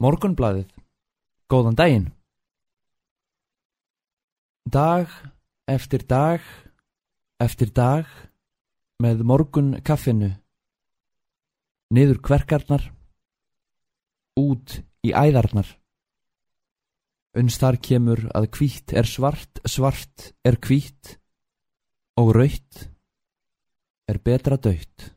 Morgunblæðið. Góðan daginn. Dag eftir dag eftir dag með morgun kaffinu. Niður kverkarnar. Út í æðarnar. Unst þar kemur að hvít er svart, svart er hvít og raut er betra döytt.